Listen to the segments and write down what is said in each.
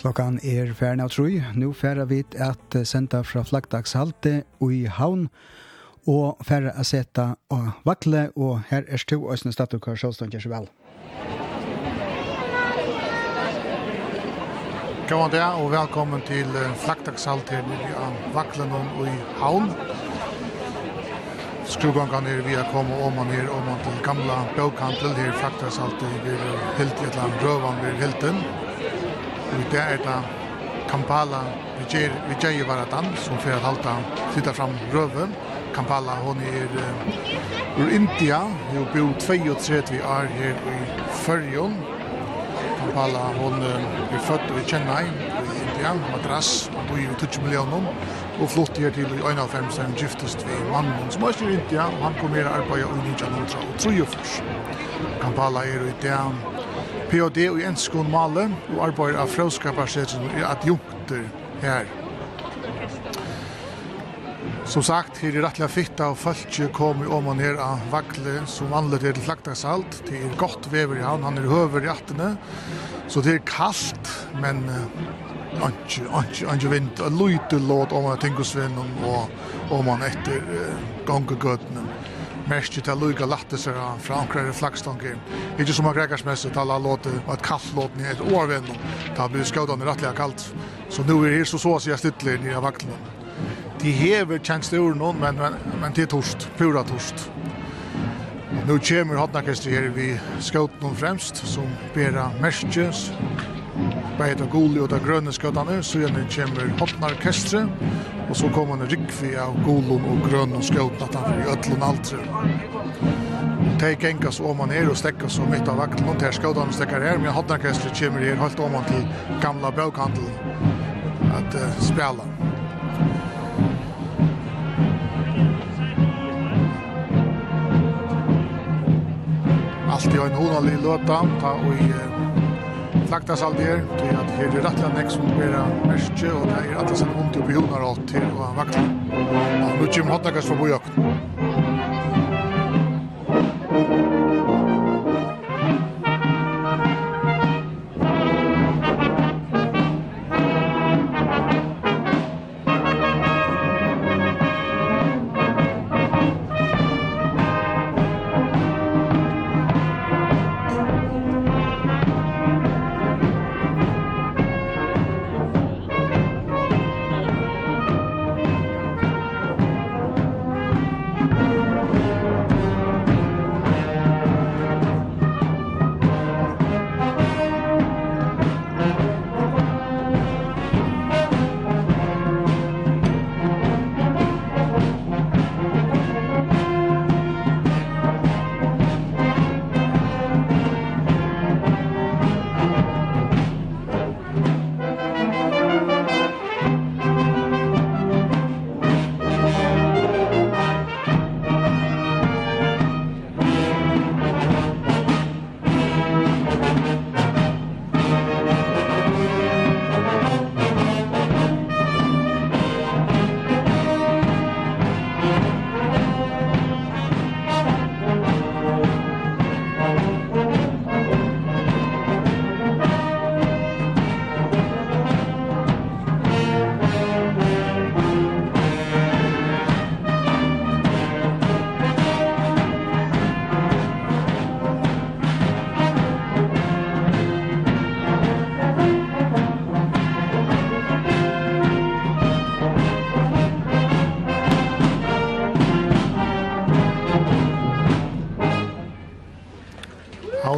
Klokkan er færna av troi. Nå færa vi at senda fra flaggdagshalte og i havn og færre å sette av vakle og her er stu Øsne Statukar Sjåstånd vel. God der og velkommen til flaggdagshalt her nere av vaklen og i havn. Skrugangene er vi har kommet om og ned om til gamla bøkhandel her flaggdagshalt er helt i et eller annet røvan ved helten. Og det er da Kampala vi gjør jo bare den som fyrir at halta flytta fram røven. Kampala, hon er ur India, hun bor 32 år her i Førjon. Kampala, hon uh, er født i Chennai i India, Madras, hun bor i 20 millioner, og flott her til i 91, som gyftest vi mannen som er i India, og han kom her arbeid i 1903. Kampala er i det PhD i enskon male og arbeider av frøskaparsetjen i adjunkter her. Som sagt, her er rettelig fitta og falskje kom i åman her av vakle som anleder til flaktagsalt. Det er godt vever i han, han er høver i attene. Så det er kaldt, men anki, anki, anki vind. Løyte låt om jeg tenker og om han etter uh, gangegøtene mest till Luca Latteser han frankrar i flaxtanker. Ikke som Gregars mest til alla låter og et kallt låt ni et år vän. Det blir skådan rettelig kallt. Så nå er det så så jag stittler ni nye vaktene. De hever tjänst ur någon men men men det er torst, pura torst. Och nu kommer Hotnakester her vi skådan fremst som bära mestjes. Bäta gulli og da grønne skådan så gjerne kommer Hotnakester Og så kom han en rikvi av gulun og grønn og skjøtna at han fyrir ötlun altre. De gengas om man er og stekka så mitt av vakten, og de skjøtna stekkar her, men hodnarkestret kommer her holdt om han til gamla bøkhandel at uh, spela. Alt i en honalig løta, ta og i uh, lagt oss aldri her, til at her er rettelig nek som er merke, og det er alle er vondt oppi hundar alt til å vakle. Og nå kommer hottakast for bojøkken.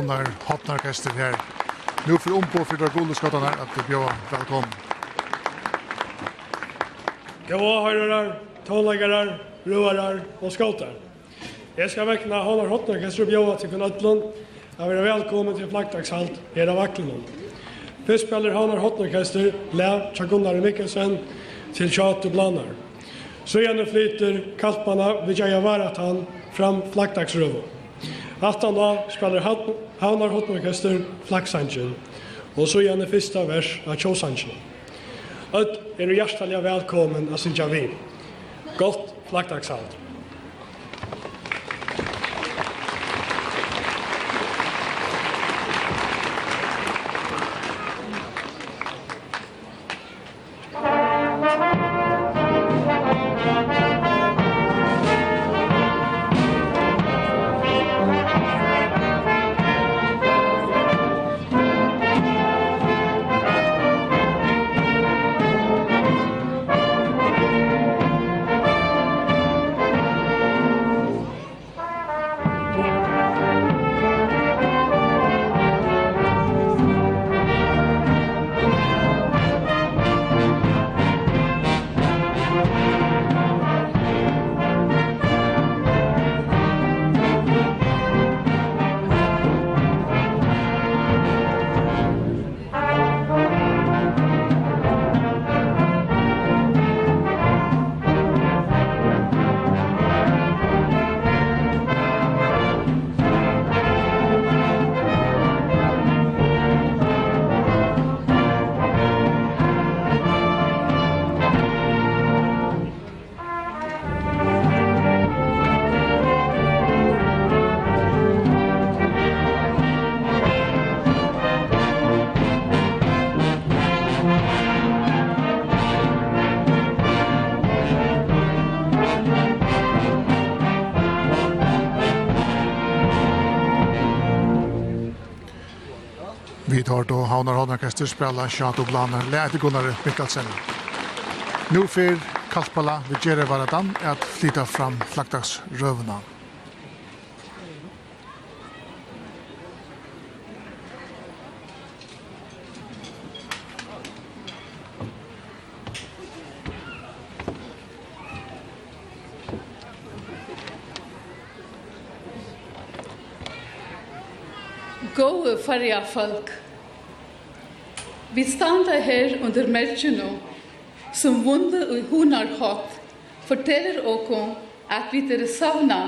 Havnar, Hotnarkester her. Nu for ombå for Dragoleskatan her, at det bjør velkommen. Gåa høyrerar, tålegarar, roarar og skåtar. Jeg skal vekna Havnar Hotnarkester og bjør til Knøtland. Jeg vil velkommen til Flaggdagshalt her av Aklenon. Først spiller Havnar Hotnarkester, Lev, Tjagunnar Mikkelsen til Tjat og Blanar. Så gjerne flyter Kalpana vid Jaya Varatan fram flaggdagsrøvå. Attan da spiller Havnar Hotmarkester, Flaxangen, og så gjerne fyrsta vers av Kjåsangen. Ödd er hjertelig velkommen å synge vi. Godt flaggdagsalt. tar då Havnar Håndorkester spela Chateau Blanar, Leite Gunnar Mikkelsen. Nu för Kaspala vid Jerry Varadan är att flytta fram flaggdagsrövna. Gode farja folk. Vi standa her under merkjeno, som vunde og hunar hatt, forteller okon at vi dere savna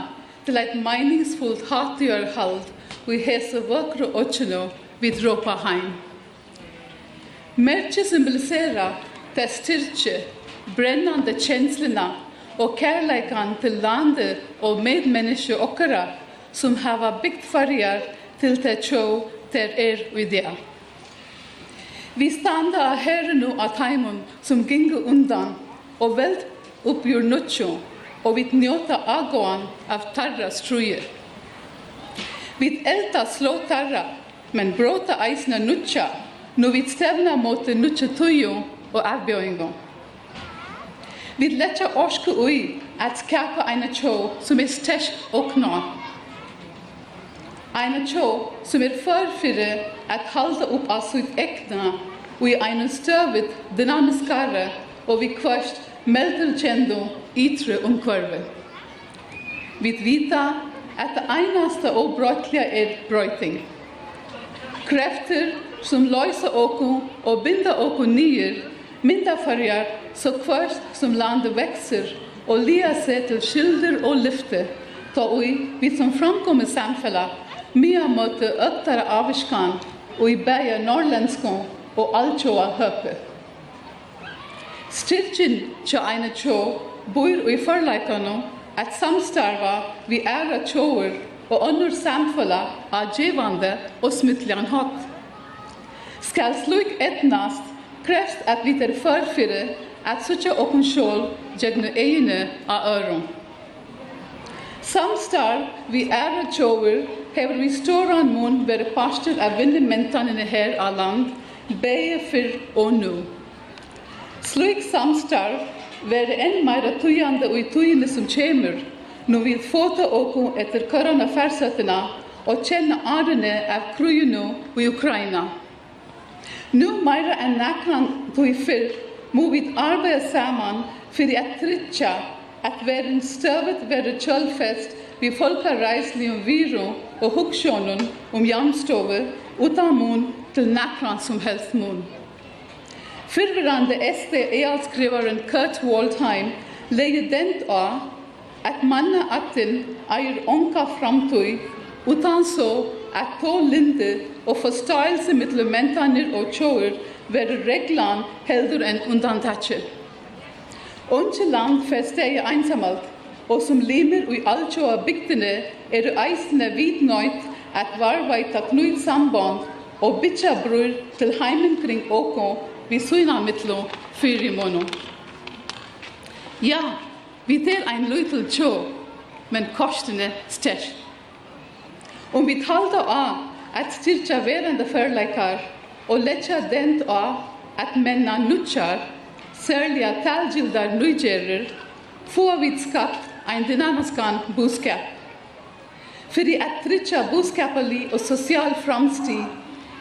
til eit meningsfullt hatgjør hald vi hese vokre åkjeno vi dråpa heim. Merkje symboliserer det styrke, brennande kjenslene og kærleikan til landet og medmenneske okkara som hava byggt farger til det tjå der er og ideal. Vi standa her nu av taimon som ginge undan og velt uppgjur nutsjo og vi njota agåan av tarra strujer. Vi elta slå tarra, men bråta eisna nutsja, nu vi stevna mot nutsja tujo og avbjøyngo. Vi letja orske ui at skapa eina tjå som er stersk og. Ein tjå som er förfyrre at halda upp av sitt äkna och i en stövigt dynamiskare och vi kvörst melterkändo yttre omkörve. Vi vita at det einaste og brotliga er brøyting. Kräfter som löser åko og binda åko nyer, mynda farjar så kvörst som landet växer og lia seg til skylder og lyfte, ta ui vi som framkommer samfället mia mot öttare avskan og i bæja norrländskan og alltjoa høpe. Styrkjen tja eine tjå bor i forleikano at samstarva vi æra tjåer og annor samfulla av djevande og smittligan hatt. Skal sluk etnast krevst at vi tar förfyrir at sutja okun sjål gjegnu eginu av öron. Some star vi ära tjover hever vi stora mun vare pastor av mäntan i det här a land, beie fyr og nu. Slik samstar vare enn meira tujande og i tujande som kämer, nu vi oku etter efter coronafärsöterna og kjenne arene av krujunu i Ukraina. Nu meira enn näkan tog fyr må vi saman samman för att trycka at verin världen stövet värre köldfest vid folkarrejsen om Viro og Hukshonen om Jamstove utan mun til nakran som helst mun. Förvirrande SD-ealskrivaren Kurt Waldheim lägger dent av at manna atten eier onka framtøy utan så at på linde og förståelse med lementaner og tjoer være reglan heldur än undantatcher. Onge land feste i einsamalt, og som limer i altjoa bygdene er det eisende vidnøyt at varvaita knud samband og bytja brur til heimen kring åkå vi suina mittlo fyri mono. Ja, vi tel ein luitel tjo, men kostene styrk. Om vi talda av at styrkja verande førleikar og letja dent av at menna nutjar særlig at talgildar nøygerer, få vi skapt ein dynamiskan buskap. Fyrir at trytja boskapali og sosial framsti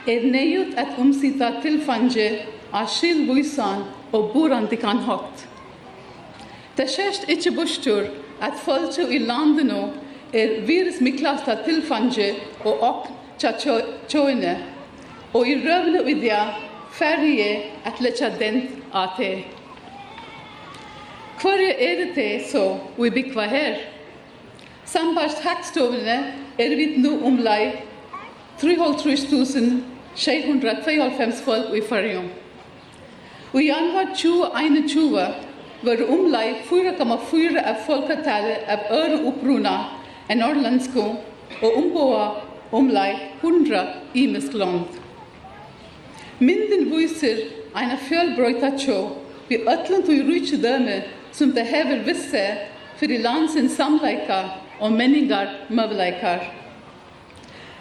er nøyut at omsita tilfange av skilvuisan og borandikan hokt. Det skjerst ikkje bostur at folkjo i landene er virus miklasta tilfange og ok tja tjoine, og i røvne vidja færre at letja den ate. Hvorje er det det så vi bikva her? Sambarst haktstovene er vi nu omlai 3.692 folk i færgjum. Og i januar 2021 var omlai 4,4 av folketallet av øre oppruna enn orlandsko og omboa omlai 100 imesk land. Minden viser eine fjölbrøyta tjå vi ötlen og rujtje døme som behöver visse fyrir i landsens samleikar og menningar møvleikar.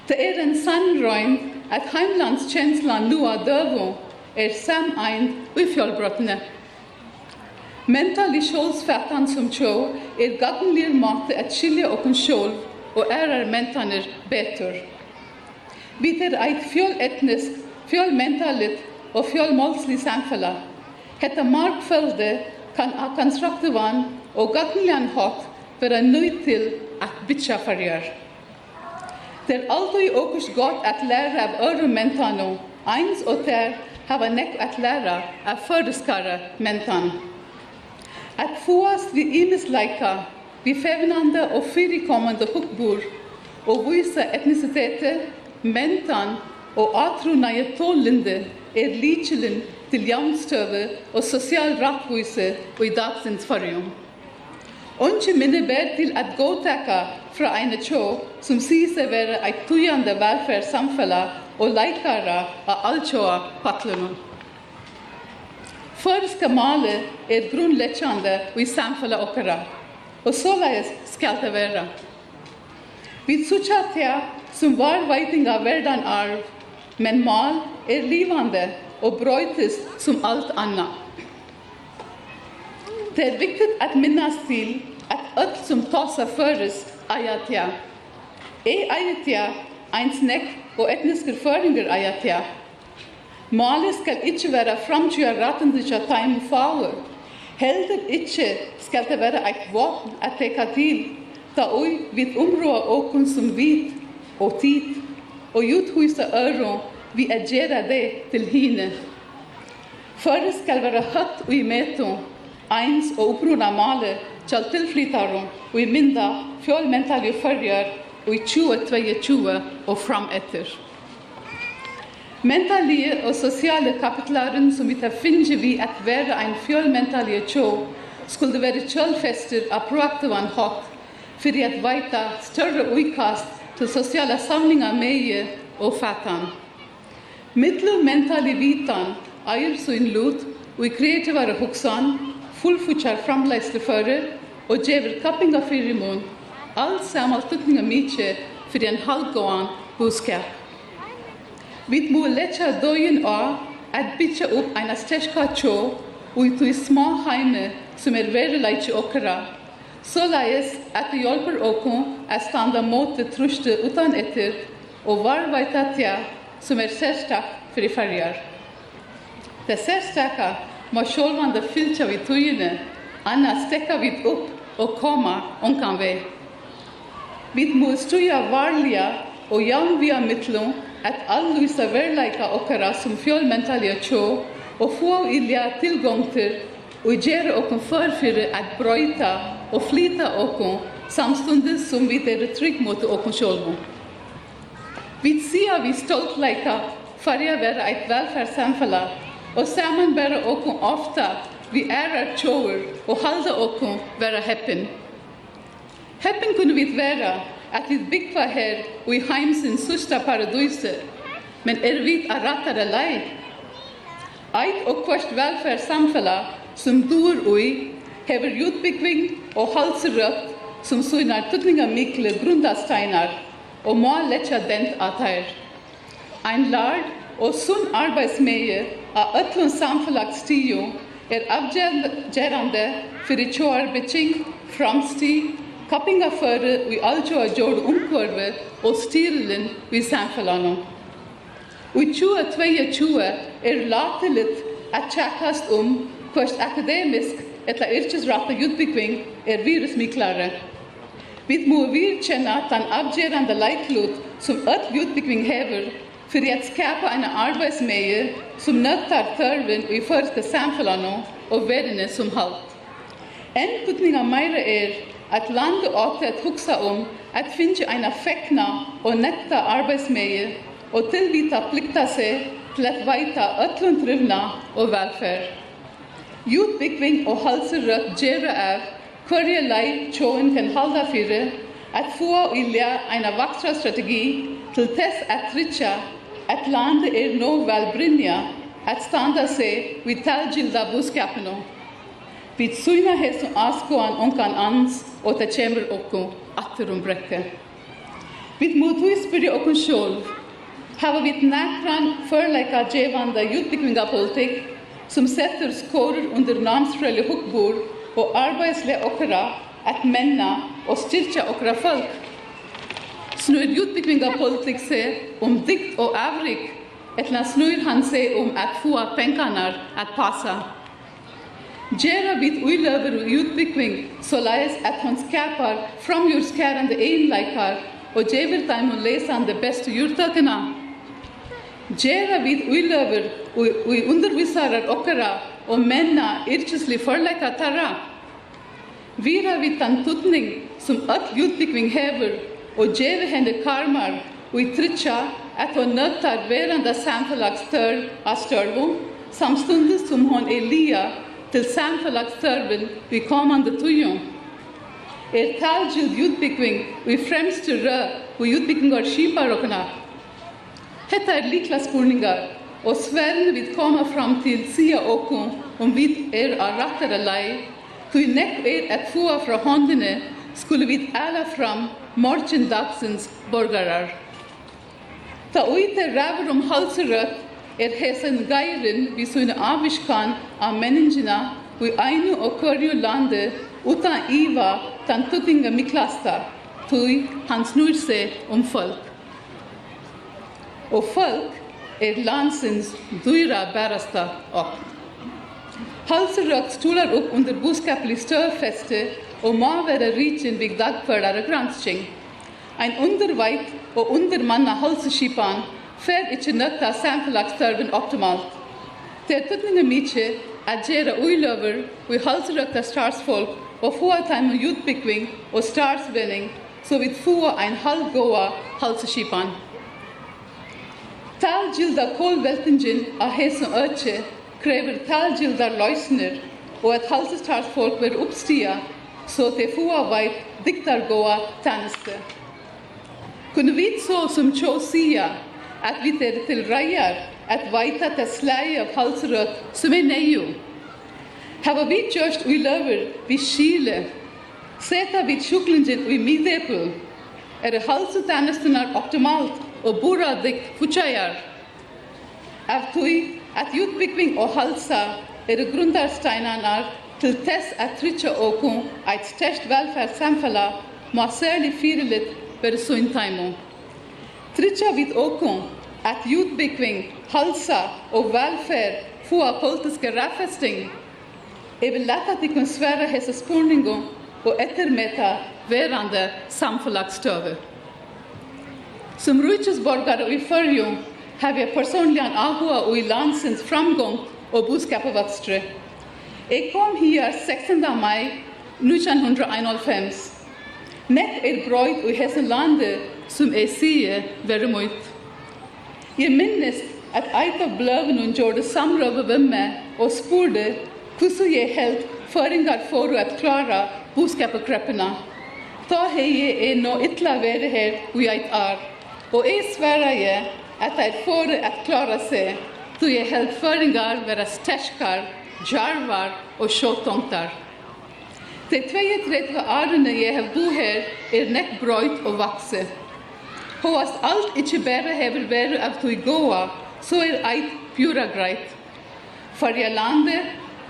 Det er en sannrøyn at heimlandskjenslan av døvo er sam ein fjolbrottene. Mentali i skjolsfettan som tjå er gagnlir måte at skilja og sjål og ærar mentaner betur. Vi er eit fjoletnisk fjölmentaligt och fjölmålslig samfella. Hetta markfölde kan a konstruktivan og gagnlian hatt vera nøy til at bytja farjar. Det er aldri åkurs godt at læra av øre mentano, eins og ter hava nekk at læra av føreskare mentan. At fåast vi imisleika vi fevnande og fyrikommende hukbur og vysa etnisitete, mentan og atrunaje tålende er likelen til jamstøve og sosial rattvise og i dagsens fargjom. Ongi minne ber til at gåtaka fra eine tjå som sier seg være eit tujande velferdssamfella og leikara av alltjåa patlunum. Førska male er grunnleggjande i samfella okkara, og såleis skal det være. Vi tsutja tja som var veiting av verdan arv men mal er livande og brøytes som alt anna. Det er viktig at minnas til at alt som tasar föres ajatia. Är ajatia ein snäck och etniska föringar ajatia. Malet skal ikke være framtida rattendikja time faur. Heldig ikke skal det være et våpen at teka til, da ui vid områa åkun som vit og tid og uthuset øre vi agera det til hine. Førre skal være høtt og i meton, eins og opprona male til tilflytaren og i minda fjolmentalje førjer og i 2022 og fram etter. Mentalje og sosiale kapitlaren som vi tar finne vi at være en fjolmentalje tjå skulle være kjølfester av proaktivan hatt, for at veita større uikast til sosiale samlingar meie og fatan. Mittlo mentali vitan eier sin lut og i kreativare hoksan fullfutjar framleislefører og djever kappinga fyrir mun, all samal tutninga mitje fyrir en halvgåan buskap. Vi må letja døyen av at bytja opp eina sterska tjå og i tog små heime som er verleitje okkara såleis at det hjelper åkken at standa mot det truste utan etter og varvaita tja som er særstak for i farger. Det særstaka må sjålvande fylkja vi tøyene, annars stekka vi opp og koma omkan vei. Vi må stuja varliga og jamvia mittlom at alluisa verleika okkara som fjolmentalja tjå og få ilja tilgång til og gjere okken forfyrir at brøyta og flyta okon samstundes som vi er trygg mot okon sjolvon. Vi sier vi stolt leika farja vera eit velferdssamfella og saman bera okon ofta vi ærar tjover og halda okon vera heppin. Heppen kunne vi vera at vi byggva her og i heimsins susta paradise, men er vi a rattare lei? Eit og kvart velferdssamfella som dur ui hever utbyggving og halsrøp som synar tutninga mikle grundasteinar og må letja dent atar. Ein lard og sunn arbeidsmeie av ötlun samfunnslagstio er avgjerande fyrir tjoar beting, framsti, kappingaføre vi altjoa jord omkurve og styrilen vi samfunnlanom. Og 2022 er latelit at tjekkast om kvart akademisk etla yrkesrata utbygging er virusmiklare. Vi må virkjenne at den avgjerande leiklut som öll utbygging hever fyrir at skapa en arbeidsmeie som nøttar tørven i første samfellano og världen som halt. En putning av mera är att landet åter at huxa om at finna en fekna og netta arbeidsmeie og tilvita plikta sig till att vajta ötlundrivna och välfärd. Ju byggving og halserøtt gjøre av hverje lei tjåen kan halda fire at få og ilja eina vaktra strategi til tess at ritja at landet er nå velbrynja at standa seg vi talgilda buskapeno. Vi tsyna hesu askoan onkan ans og ta kjemur okko atter om brekke. Vi må tog spyrja okko sjolv. Hava vi nekran førleika djevanda utbyggvinga politikk som setter skor under namnsreliga huckbor og arbeidsle okra at menna og styrka okra folk. Snur utbyggninga politik sig om dikt og avrik etla snur han seg om at få pengarna at passa. Gjera vid uilöver och utbyggning så leis at hon skapar framgjordskärande enlikar og gjever dem och läsande bästa djurtökena. Gjera vid uiløver og undervisarar okkara og menna yrkeslig forleika tarra. Vira vid den tutning som öll utvikling hever og gjeva henne karmar og i trytja at hon nöttar veranda samfellagstör av størvum samstundes som hon er lia til samfellagstörven vi kommande tujum. Er talgjud utvikling vi i fremste rød og utvikling av skiparokna Hetta er likla spurningar, og Sven vil koma fram til sia okkom om vi er av rattare lei, tui nekk er at fua fra håndene skulle vi alla fram morgendagsens borgarar. Ta uite ræver om halserøtt er hesen geiren vi sunne avviskan av menneskene i einu og kvarju lande utan iva tan tuttinga miklasta, tui han snur seg om folk og folk er landsens dyra bärasta öppn. Halserökt stolar opp under boskaplig og må være riken vid dagfördare granskning. Ein underveit og undermanna halseskipan fer ikkje nøtta samfelagsstørven optimalt. Det er tøtninga mykje at gjerra uiløver vi halserøkta starsfolk og få time utbyggving og starsvinning, så vi få ein halvgåa halseskipan. Talgilda kolveltingen av hesum øtje krever talgilda løsner og at halsestrart folk vil oppstia så te fua veit diktargoa tjeneste. Kunne vi så som tjå sia at vi er til reier at veita til slei av halsrøtt som er neio. Hava vi gjørst ui løver vi skile, seta vi tjuklingen ui midepul, er halsetjenestenar optimalt og buradik fuchajar. Avtui at utbygging og halsa er grundarsteinanar til tess at trytja okun eit størst velferdssamfella må særlig fyrirlit per suintaimu. Tricha vid okun at utbygging, halsa og velferd fua politiske raffesting er vil lett at de kan svære hese spurningu og ettermeta verande samfunnlagstøver. Som rikesborgare i Färjum har jag personligen avgått i landsens framgång och budskap av Vatstre. Jag kom här 16 maj 1991. Nett er bröjt i Hessenlande som jag ser väldigt mycket. Jag minns att ett av blövnen gjorde samråd med mig och sporde hur jag helt föringar för att klara budskap och krepparna. Då har jag nog ytterligare varit här och jag är. Og jeg sverar jeg at jeg får at klara seg, så jeg heltføringar være sterskar, jarvar og sjåtongtar. De 32 årene jeg har bo her er nekk brøyt og vakse. Håast alt ikkje bare hever være av tog gåa, så er eit pjura greit. For jeg lande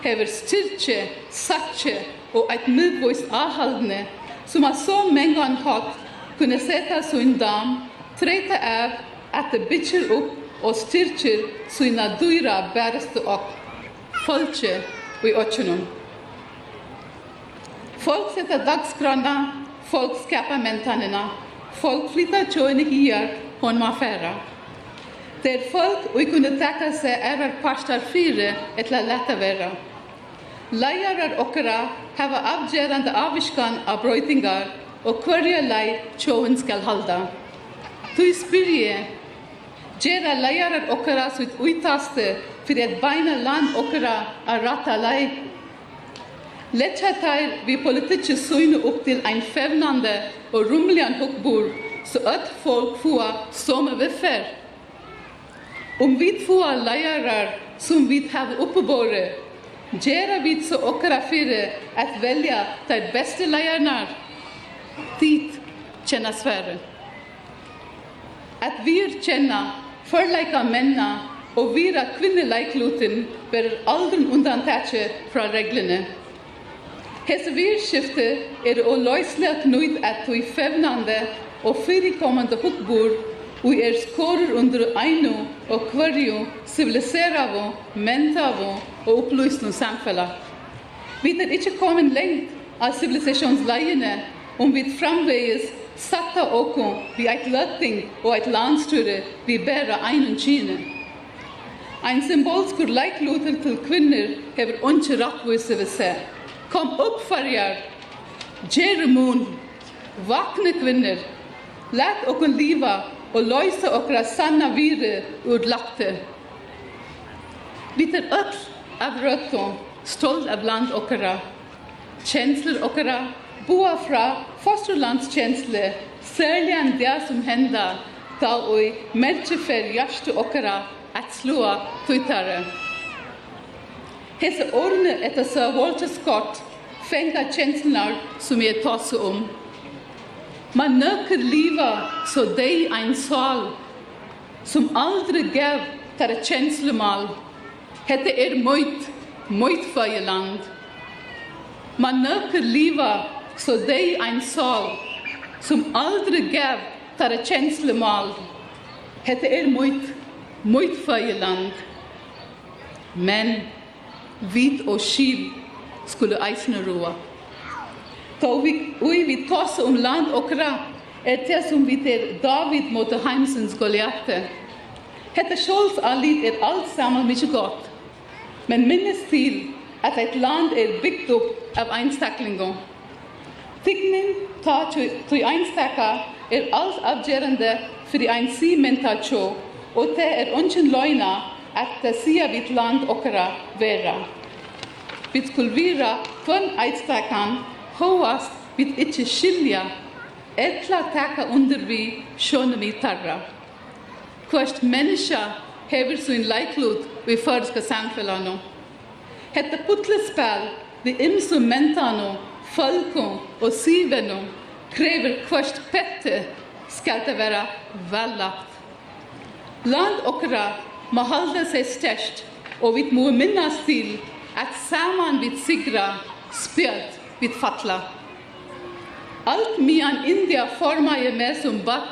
hever styrtje, satje og eit midvois avhaldne, som har så mengan hatt kunne seta sin dam streita er at det bytjer opp og styrkjer sina dyra bæreste opp, folke i åkjennom. Folk setter dagskrona, folk skapar mentanina, folk flyttar tjøyne hier på en færa. Det er folk vi kunne takka seg erar parstar fire etla letta vera. Leiarar okkara hava avgjerande avviskan av brøytingar og hverja lei tjøven skal halda. Tui spyrje, gjera leiarar okkara sitt uitaste fyrir at beina land okkara ar rata lei. Letja teil vi politiske søgne opp til ein fevnande og rumlian hukkbor, så at folk fua som veffer. Om vi fua leiarar som vi har oppebore, gjerra vi så okkara fyrir at velja teir beste leiarnar. Tid kjenner svære at virkjenna förleika menna og vira kvinneleiklutin ber aldrin undantetje fra reglene. Hese virskifte er å løyslega knuid at tui fevnande og fyrikommande hukbor og er skorer under einu og kvarju civiliseravo, mentavo og opplysnu samfella. Vi er ikkje kommet lengt av civilisationsleiene om vi framvegis Satta okon vi eit løtting og eit landstyre vi bæra einen kine. Ein symbolskur leikloter til kvinner hever ontsje rattvise vi se. Kom opp farjar, gjerre mun, vakne kvinner, let okon liva og løyse okra sanna vire ur lakte. Vi tar öll av røtton, stolt av land okra, kjensler okra, boa fra fosterlandskjensle, særlig enn det som händer då i människor hjerte okara at slå tujtare. Hese ordne etter Sir Walter Scott fenga känslorna som jeg tar seg om. Man nöker livet så dig en sal som aldri gav tare kjenslemal. Hette er møyt, møyt för land. Man nöker livet så dig en sal som aldri gav tara känslemal. Hette er mot, mot land. Men vit og skil skulle eisne roa. Då vi, ui vi tosse om land og kra, er det som vi til David mot Heimsens Goliath. Hette Scholz allit er alt sammen mykje godt. Men minnes til at et land er bygd opp av einstaklingo. Tykning ta tui einstaka er alt avgjerende fyrir ein si menta tjo, og te er ungen loina at te sia vit land okra vera. Vit kulvira kvön einstakan hoast vit ikkje skilja, etla taka under vi sjone vi tarra. Kvart menneska hever sin leiklut vi førska samfellano. Hetta putlespel vi imsu mentano Folkom og syvenom krever kvart pette skal det være vallagt. Land okra må halda seg størst, og vi må minnas til at saman vi sigra spjöt vi fatla. Alt mian India forma je med som bak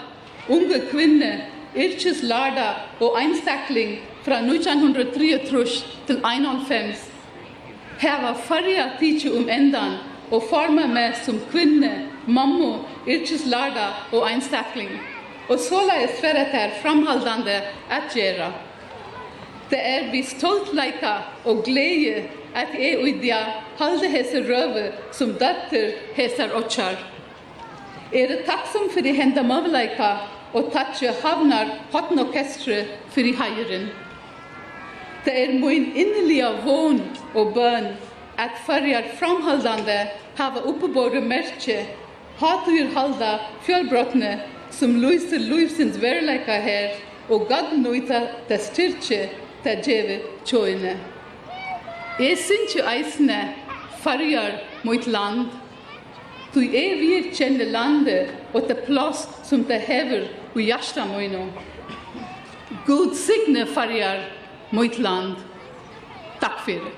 unge kvinne, yrkeslärda og einstakling fra 1903 til 1905. Her var farja tidsju om endan og forma meg som kvinne, mammo, yrkeslaga og einstakling. Og så la jeg til framhaldande at gjøre. Det er vi stoltleika og glede at jeg og idea halde hese røve som datter hesar okkar. Er det takksom for de henda mavleika og takkje havnar hotten orkestre for i heieren. Det er min innelige vån og bønn at farjar framhaldande hava uppebåda merke hatur halda fjällbrottne som lyser livsins verleika her og gagnøyta ta styrke ta djeve tjøyne. Jeg synes jo eisene farger mot land, Du er vir kjenne landet og ta plass som ta hever og hjärsta moino. God signe farger mot land. Takk fyrir.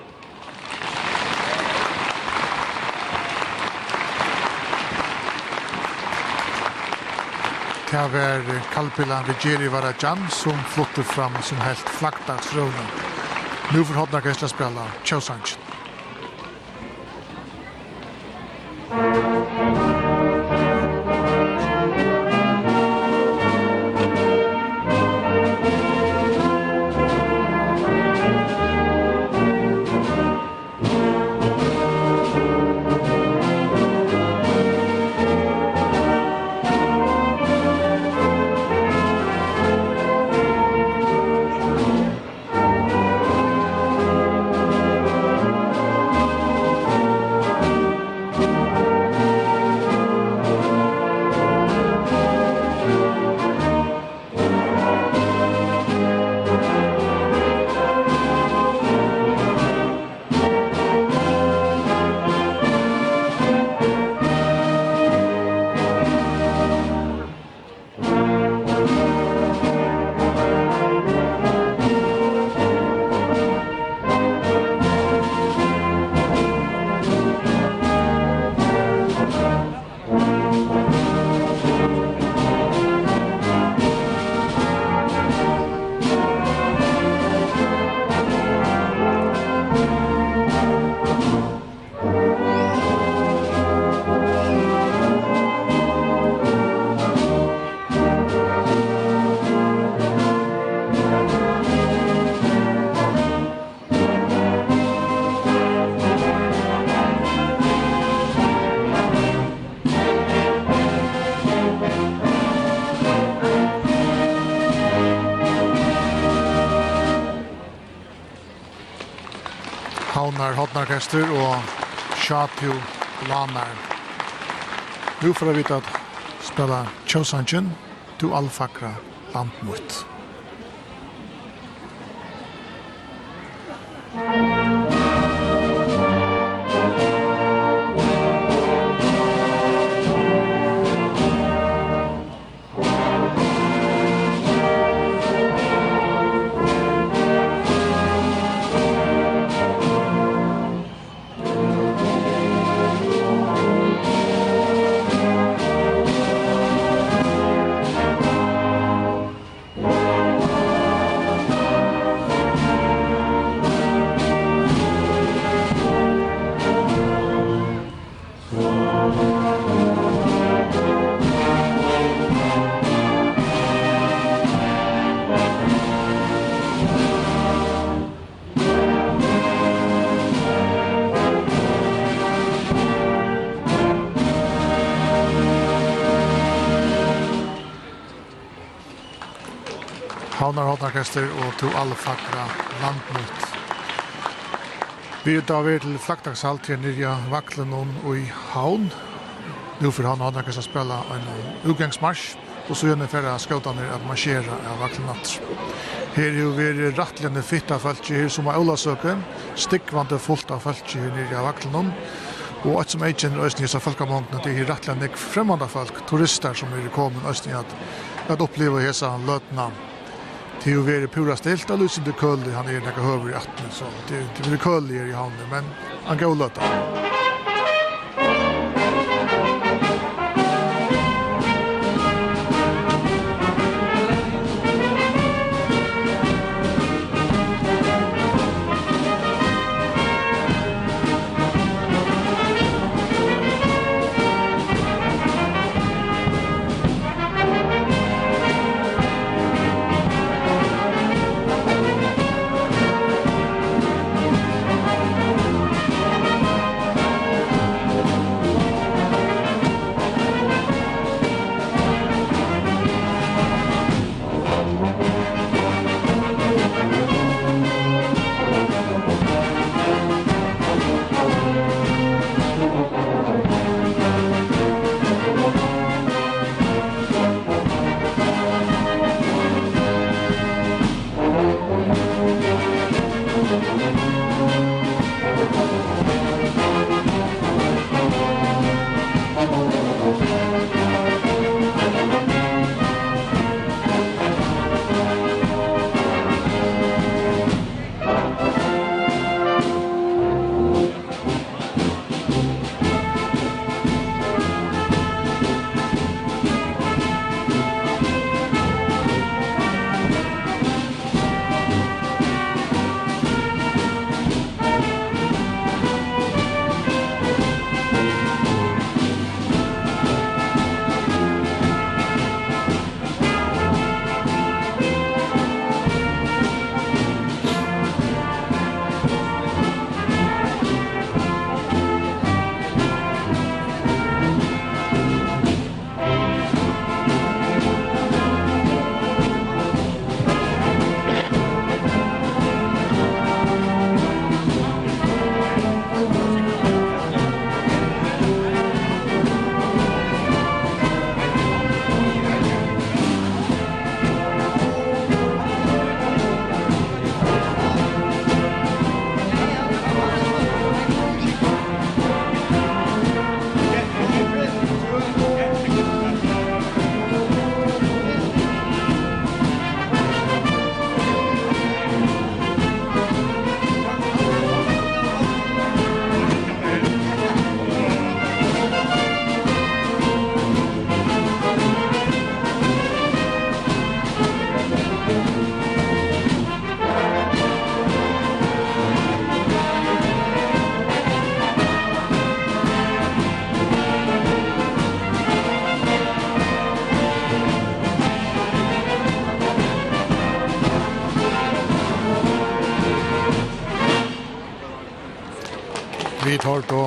Det var Kalpilan Regeri Varajan som flyttade fram som helt flaggdagsrövning. Nu får Hodna Gästla spela Tjåsanchen. Thank you. Lester og Shatio Lanar. Nu får vi vite at spela Chosanchen, du alfakra landmot. Krister og to alle fakra landmot. Vi er da ved til flaktakshalt til nyrja vaklen og i haun. Nå for han hadde akkurat spela en utgangsmarsj, og så gjerne færre skautanir at marsjera av vaklen natt. Her er jo veri rattljende fitta falskje her som er Olasøke, stikkvande fullt av falskje her nyrja vaklen Og et som jeg kjenner Østene i disse folkemåndene, det er rettelig nek fremmede folk, turister som er kommet Østene at, at oppleve hese løtene det är ju väldigt pura ställt Lucy de Kull han är näka höver i attning så det är inte mycket Kull i handen men han går ju löta.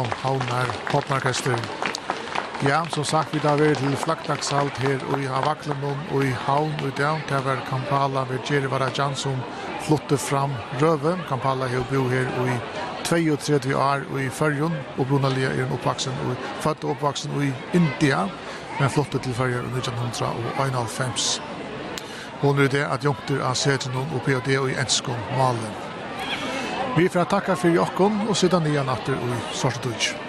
og Havnar Popmarkester. Ja, som sagt, vi da vært til flaggdagshalt her i Havaklenum og i Havn og i dag. Det var Kampala ved Jerry Varajan som fram Røve. Kampala har bo her i 32 år og i Førjun, og Brunalia er en oppvaksen og født og oppvaksen i India, men flottet til Førjun i 1991. Hun er det at jungter av seten og PhD og i enskom malen. Vi får takka för Jakob og sitta nya natter och sorsa